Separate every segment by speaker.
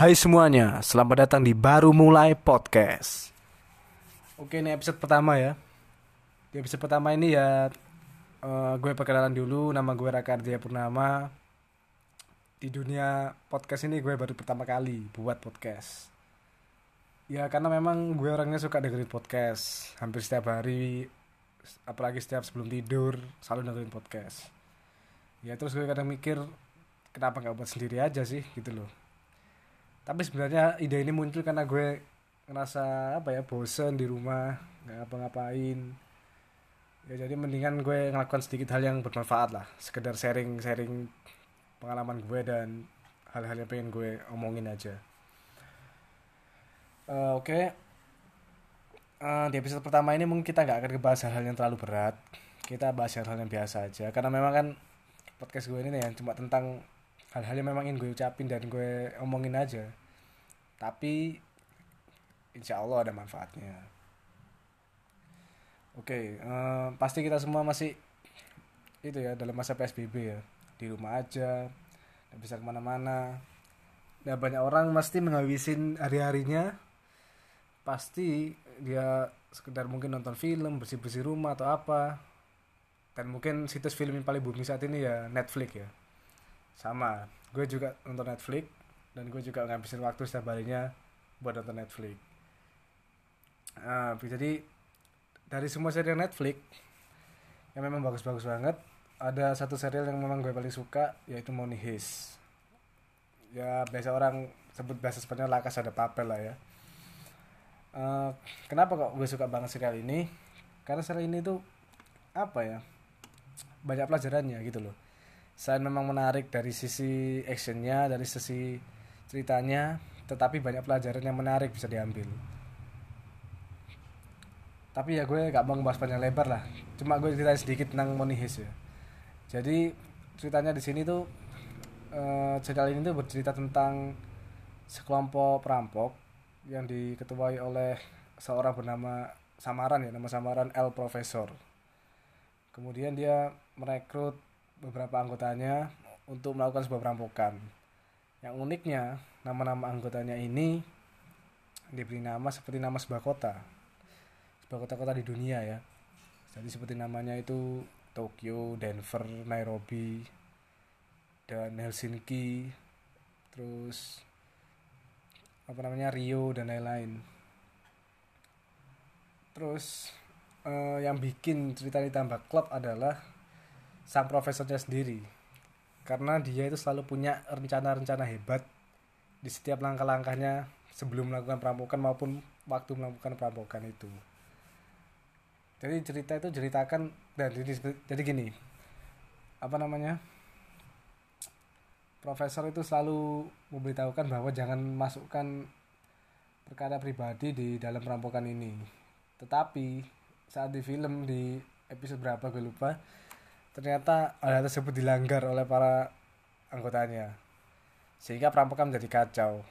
Speaker 1: Hai semuanya, selamat datang di Baru Mulai Podcast. Oke, ini episode pertama ya. Di episode pertama ini ya eh, gue perkenalan dulu, nama gue Raka Ardhya Purnama. Di dunia podcast ini gue baru pertama kali buat podcast. Ya karena memang gue orangnya suka dengerin podcast hampir setiap hari, apalagi setiap sebelum tidur selalu dengerin podcast. Ya terus gue kadang mikir kenapa nggak buat sendiri aja sih gitu loh tapi sebenarnya ide ini muncul karena gue ngerasa apa ya bosen di rumah nggak ngapa-ngapain. Ya jadi mendingan gue ngelakukan sedikit hal yang bermanfaat lah. Sekedar sharing-sharing pengalaman gue dan hal-hal yang pengen gue omongin aja. Eh, oke. Eh, di episode pertama ini mungkin kita nggak akan ngebahas hal-hal yang terlalu berat. Kita bahas hal-hal yang biasa aja. Karena memang kan podcast gue ini nih yang cuma tentang hal-hal yang memang ingin gue ucapin dan gue omongin aja. Tapi insya Allah ada manfaatnya. Oke eh, pasti kita semua masih itu ya dalam masa PSBB ya. Di rumah aja nggak bisa ke mana-mana. Dan banyak orang pasti menghabisin hari-harinya. Pasti dia sekedar mungkin nonton film bersih-bersih rumah atau apa. Dan mungkin situs film yang paling booming saat ini ya Netflix ya sama. Gue juga nonton Netflix dan gue juga ngabisin waktu setiap harinya buat nonton Netflix. Ah, jadi dari semua serial Netflix yang memang bagus-bagus banget ada satu serial yang memang gue paling suka yaitu Money Heist. Ya biasa orang sebut bahasa Spanyol La Casa de Papel lah ya. Eh, kenapa kok gue suka banget serial ini? Karena serial ini tuh apa ya banyak pelajarannya gitu loh selain memang menarik dari sisi actionnya dari sisi ceritanya tetapi banyak pelajaran yang menarik bisa diambil. Tapi ya gue gak mau ngebahas panjang lebar lah. Cuma gue ceritain sedikit tentang Money Heist ya. Jadi ceritanya di sini tuh eh, serial ini tuh bercerita tentang sekelompok perampok yang diketuai oleh seorang bernama samaran ya nama samaran El Profesor. Kemudian dia merekrut beberapa anggotanya untuk melakukan sebuah perampokan. Yang uniknya nama-nama anggotanya ini diberi nama seperti nama sebuah kota. Sebuah kota-kota di dunia ya. Jadi seperti namanya itu Tokyo, Denver, Nairobi dan Helsinki terus apa namanya Rio dan lain-lain. Terus eh, yang bikin cerita ini tambah klub adalah sang profesornya sendiri. Karena dia itu selalu punya rencana-rencana hebat di setiap langkah-langkahnya sebelum melakukan perampokan maupun waktu melakukan perampokan itu. Jadi cerita itu ceritakan dan jadi, jadi gini apa namanya? Profesor itu selalu memberitahukan bahwa jangan masukkan perkara pribadi di dalam perampokan ini. Tetapi saat di film di episode berapa gue lupa ternyata hal tersebut dilanggar oleh para anggotanya. Sehingga perampokan menjadi kacau.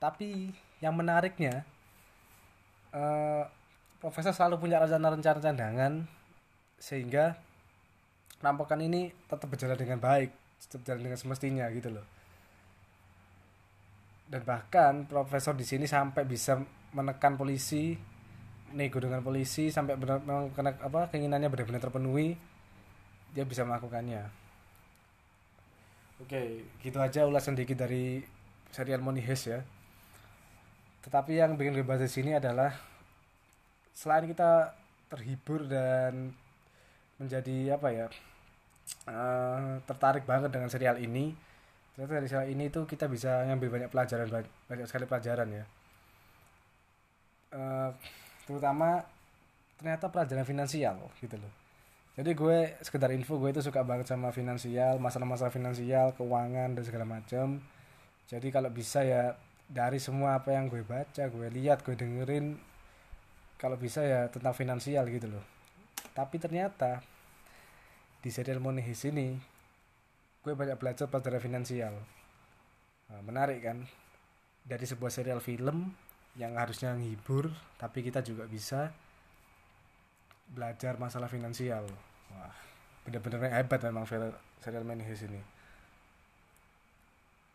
Speaker 1: Tapi yang menariknya eh, profesor selalu punya rencana-rencana cadangan sehingga perampokan ini tetap berjalan dengan baik tetap berjalan dengan semestinya gitu loh. Dan bahkan profesor di sini sampai bisa menekan polisi nego dengan polisi sampai benar kena apa keinginannya benar-benar terpenuhi dia bisa melakukannya. Oke gitu aja ulasan dikit dari serial Money Heist ya. Tetapi yang bikin gue bahas di sini adalah selain kita terhibur dan menjadi apa ya eh, tertarik banget dengan serial ini ternyata dari serial ini tuh kita bisa ngambil banyak pelajaran banyak, sekali pelajaran ya. Eh, terutama ternyata pelajaran finansial gitu loh jadi gue sekedar info gue itu suka banget sama finansial masalah-masalah finansial keuangan dan segala macam jadi kalau bisa ya dari semua apa yang gue baca gue lihat gue dengerin kalau bisa ya tentang finansial gitu loh. Tapi ternyata di serial Money Heist ini gue banyak belajar pelajaran finansial. Nah, menarik kan? Dari sebuah serial film yang harusnya menghibur tapi kita juga bisa belajar masalah finansial. Wah bener-bener hebat memang serial serial Money Heist ini.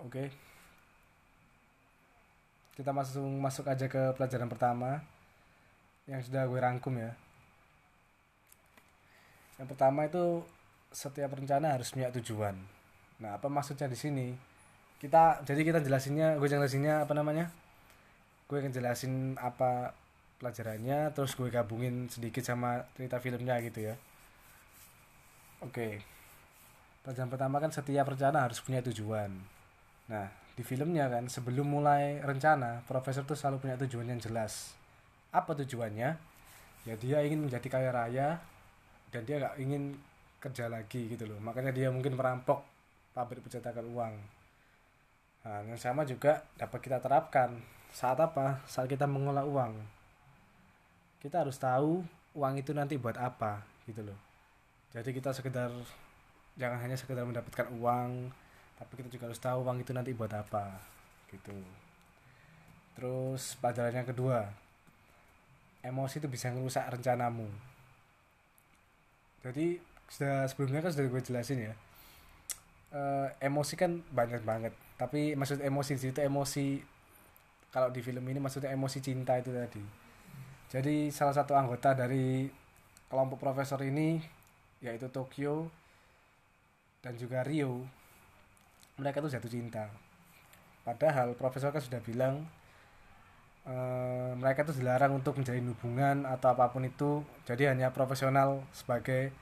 Speaker 1: Oke. Kita langsung masuk aja ke pelajaran pertama yang sudah gue rangkum ya. Yang pertama itu setiap rencana harus punya tujuan. Nah apa maksudnya di sini? Kita jadi kita jelasinnya gue jelasinnya apa namanya? Gue akan jelasin apa pelajarannya terus gue gabungin sedikit sama cerita filmnya gitu ya. Oke. Pelajaran pertama kan setiap rencana harus punya tujuan. Nah di filmnya kan sebelum mulai rencana profesor tuh selalu punya tujuan yang jelas. Apa tujuannya? Ya dia ingin menjadi kaya raya dan dia nggak ingin kerja lagi gitu loh. Makanya dia mungkin merampok pabrik pencetakan uang. Nah yang sama juga dapat kita terapkan. Saat apa? Saat kita mengolah uang kita harus tahu uang itu nanti buat apa gitu loh. Jadi kita sekedar jangan hanya sekedar mendapatkan uang tapi kita juga harus tahu uang itu nanti buat apa gitu. Terus pelajaran yang kedua emosi itu bisa merusak rencanamu. Jadi sudah sebelumnya kan sudah gue jelasin ya e, emosi kan banyak banget. Tapi maksud emosi itu emosi kalau di film ini maksudnya emosi cinta itu tadi jadi salah satu anggota dari kelompok profesor ini yaitu Tokyo dan juga Rio mereka tuh jatuh cinta. Padahal profesor kan sudah bilang e, mereka tuh dilarang untuk menjalin hubungan atau apa pun itu jadi hanya profesional sebagai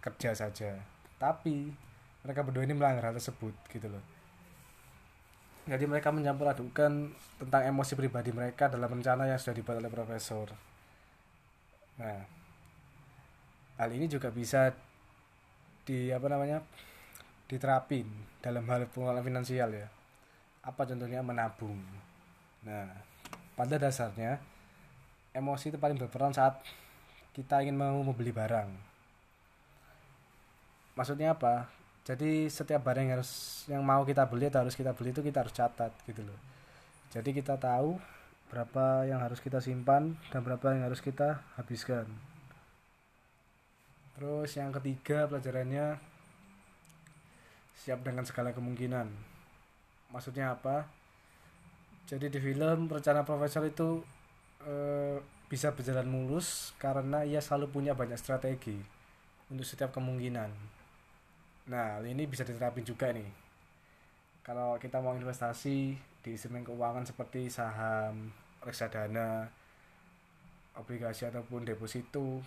Speaker 1: kerja saja. Tapi mereka berdua ini melanggar hal tersebut gitu loh jadi mereka mencampur adukan tentang emosi pribadi mereka dalam rencana yang sudah dibuat oleh profesor. Nah hal ini juga bisa di apa namanya diterapin dalam hal pengelolaan finansial ya. Apa contohnya? Menabung. Nah pada dasarnya emosi itu paling berperan saat kita ingin mau membeli barang. Maksudnya apa jadi setiap barang yang harus yang mau kita beli atau harus kita beli itu kita harus catat gitu loh. Jadi kita tahu berapa yang harus kita simpan dan berapa yang harus kita habiskan. Terus yang ketiga pelajarannya siap dengan segala kemungkinan. Maksudnya apa? Jadi di film rencana profesor itu e, bisa berjalan mulus karena ia selalu punya banyak strategi untuk setiap kemungkinan nah ini bisa diterapin juga nih. Kalau kita mau investasi di instrumen keuangan seperti saham reksadana obligasi ataupun deposito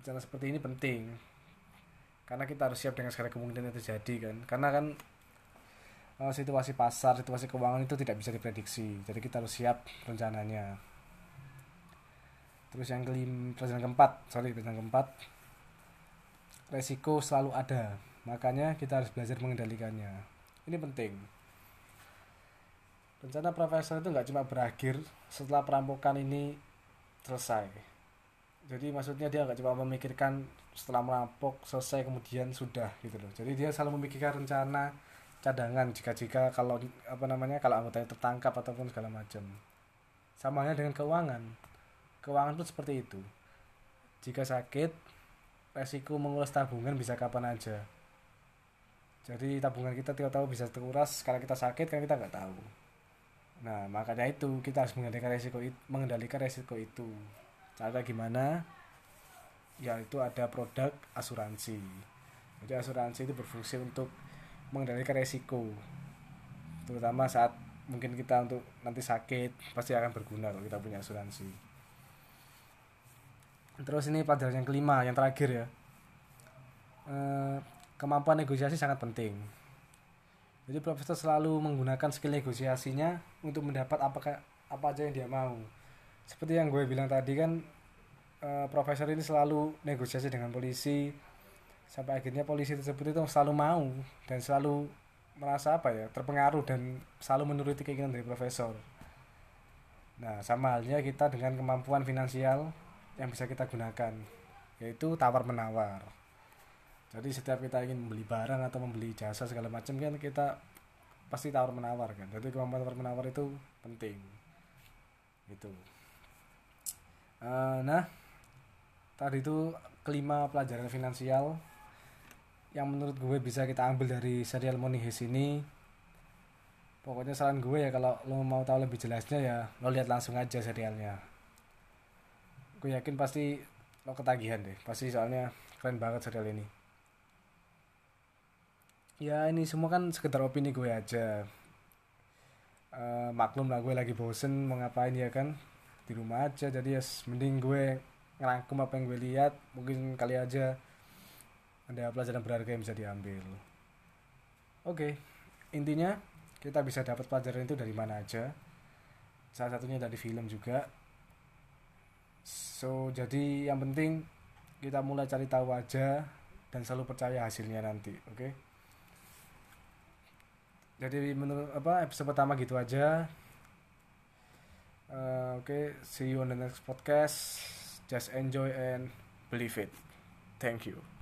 Speaker 1: rencana seperti ini penting. Karena kita harus siap dengan segala kemungkinan yang terjadi kan? Karena kan uh, situasi pasar situasi keuangan itu tidak bisa diprediksi. Jadi kita harus siap rencananya. Terus yang kelima pelajaran keempat sorry pelajaran keempat resiko selalu ada makanya kita harus belajar mengendalikannya. Ini penting. Rencana profesor itu nggak cuma berakhir setelah perampokan ini selesai. Jadi maksudnya dia nggak cuma memikirkan setelah merampok selesai kemudian sudah gitu loh. Jadi dia selalu memikirkan rencana cadangan jika jika kalau apa namanya kalau anggotanya tertangkap ataupun segala macam. Sama halnya dengan keuangan. Keuangan pun seperti itu. Jika sakit resiko menguras tabungan bisa kapan aja jadi tabungan kita tidak tahu bisa terkuras karena kita sakit kan kita nggak tahu nah makanya itu kita harus mengendalikan resiko itu mengendalikan resiko itu cara gimana yaitu ada produk asuransi. Jadi asuransi itu berfungsi untuk mengendalikan resiko. Terutama saat mungkin kita untuk nanti sakit pasti akan berguna kalau kita punya asuransi. Terus ini pelajaran yang kelima, yang terakhir ya. E, kemampuan negosiasi sangat penting. Jadi profesor selalu menggunakan skill negosiasinya untuk mendapat apa apa aja yang dia mau. Seperti yang gue bilang tadi kan Eh, profesor ini selalu negosiasi dengan polisi sampai akhirnya polisi tersebut itu selalu mau dan selalu merasa apa ya terpengaruh dan selalu menuruti keinginan dari profesor. Nah sama halnya kita dengan kemampuan finansial yang bisa kita gunakan yaitu tawar menawar. Jadi setiap kita ingin membeli barang atau membeli jasa segala macam kan kita pasti tawar menawar kan. Jadi kemampuan tawar menawar itu penting. Itu. Uh, nah tadi itu kelima pelajaran finansial yang menurut gue bisa kita ambil dari serial Money Heist ini pokoknya saran gue ya kalau lo mau tahu lebih jelasnya ya lo lihat langsung aja serialnya gue yakin pasti lo ketagihan deh pasti soalnya keren banget serial ini ya ini semua kan sekedar opini gue aja uh, maklum lah gue lagi bosen mau ngapain ya kan di rumah aja jadi ya mending gue ngerangkum apa yang gue lihat mungkin kali aja ada pelajaran berharga yang bisa diambil oke okay. intinya kita bisa dapat pelajaran itu dari mana aja salah satunya dari film juga so jadi yang penting kita mulai cari tahu aja dan selalu percaya hasilnya nanti oke okay? Jadi menurut apa episode pertama gitu aja. Uh, oke okay, see you on the next podcast. Just enjoy and believe it. Thank you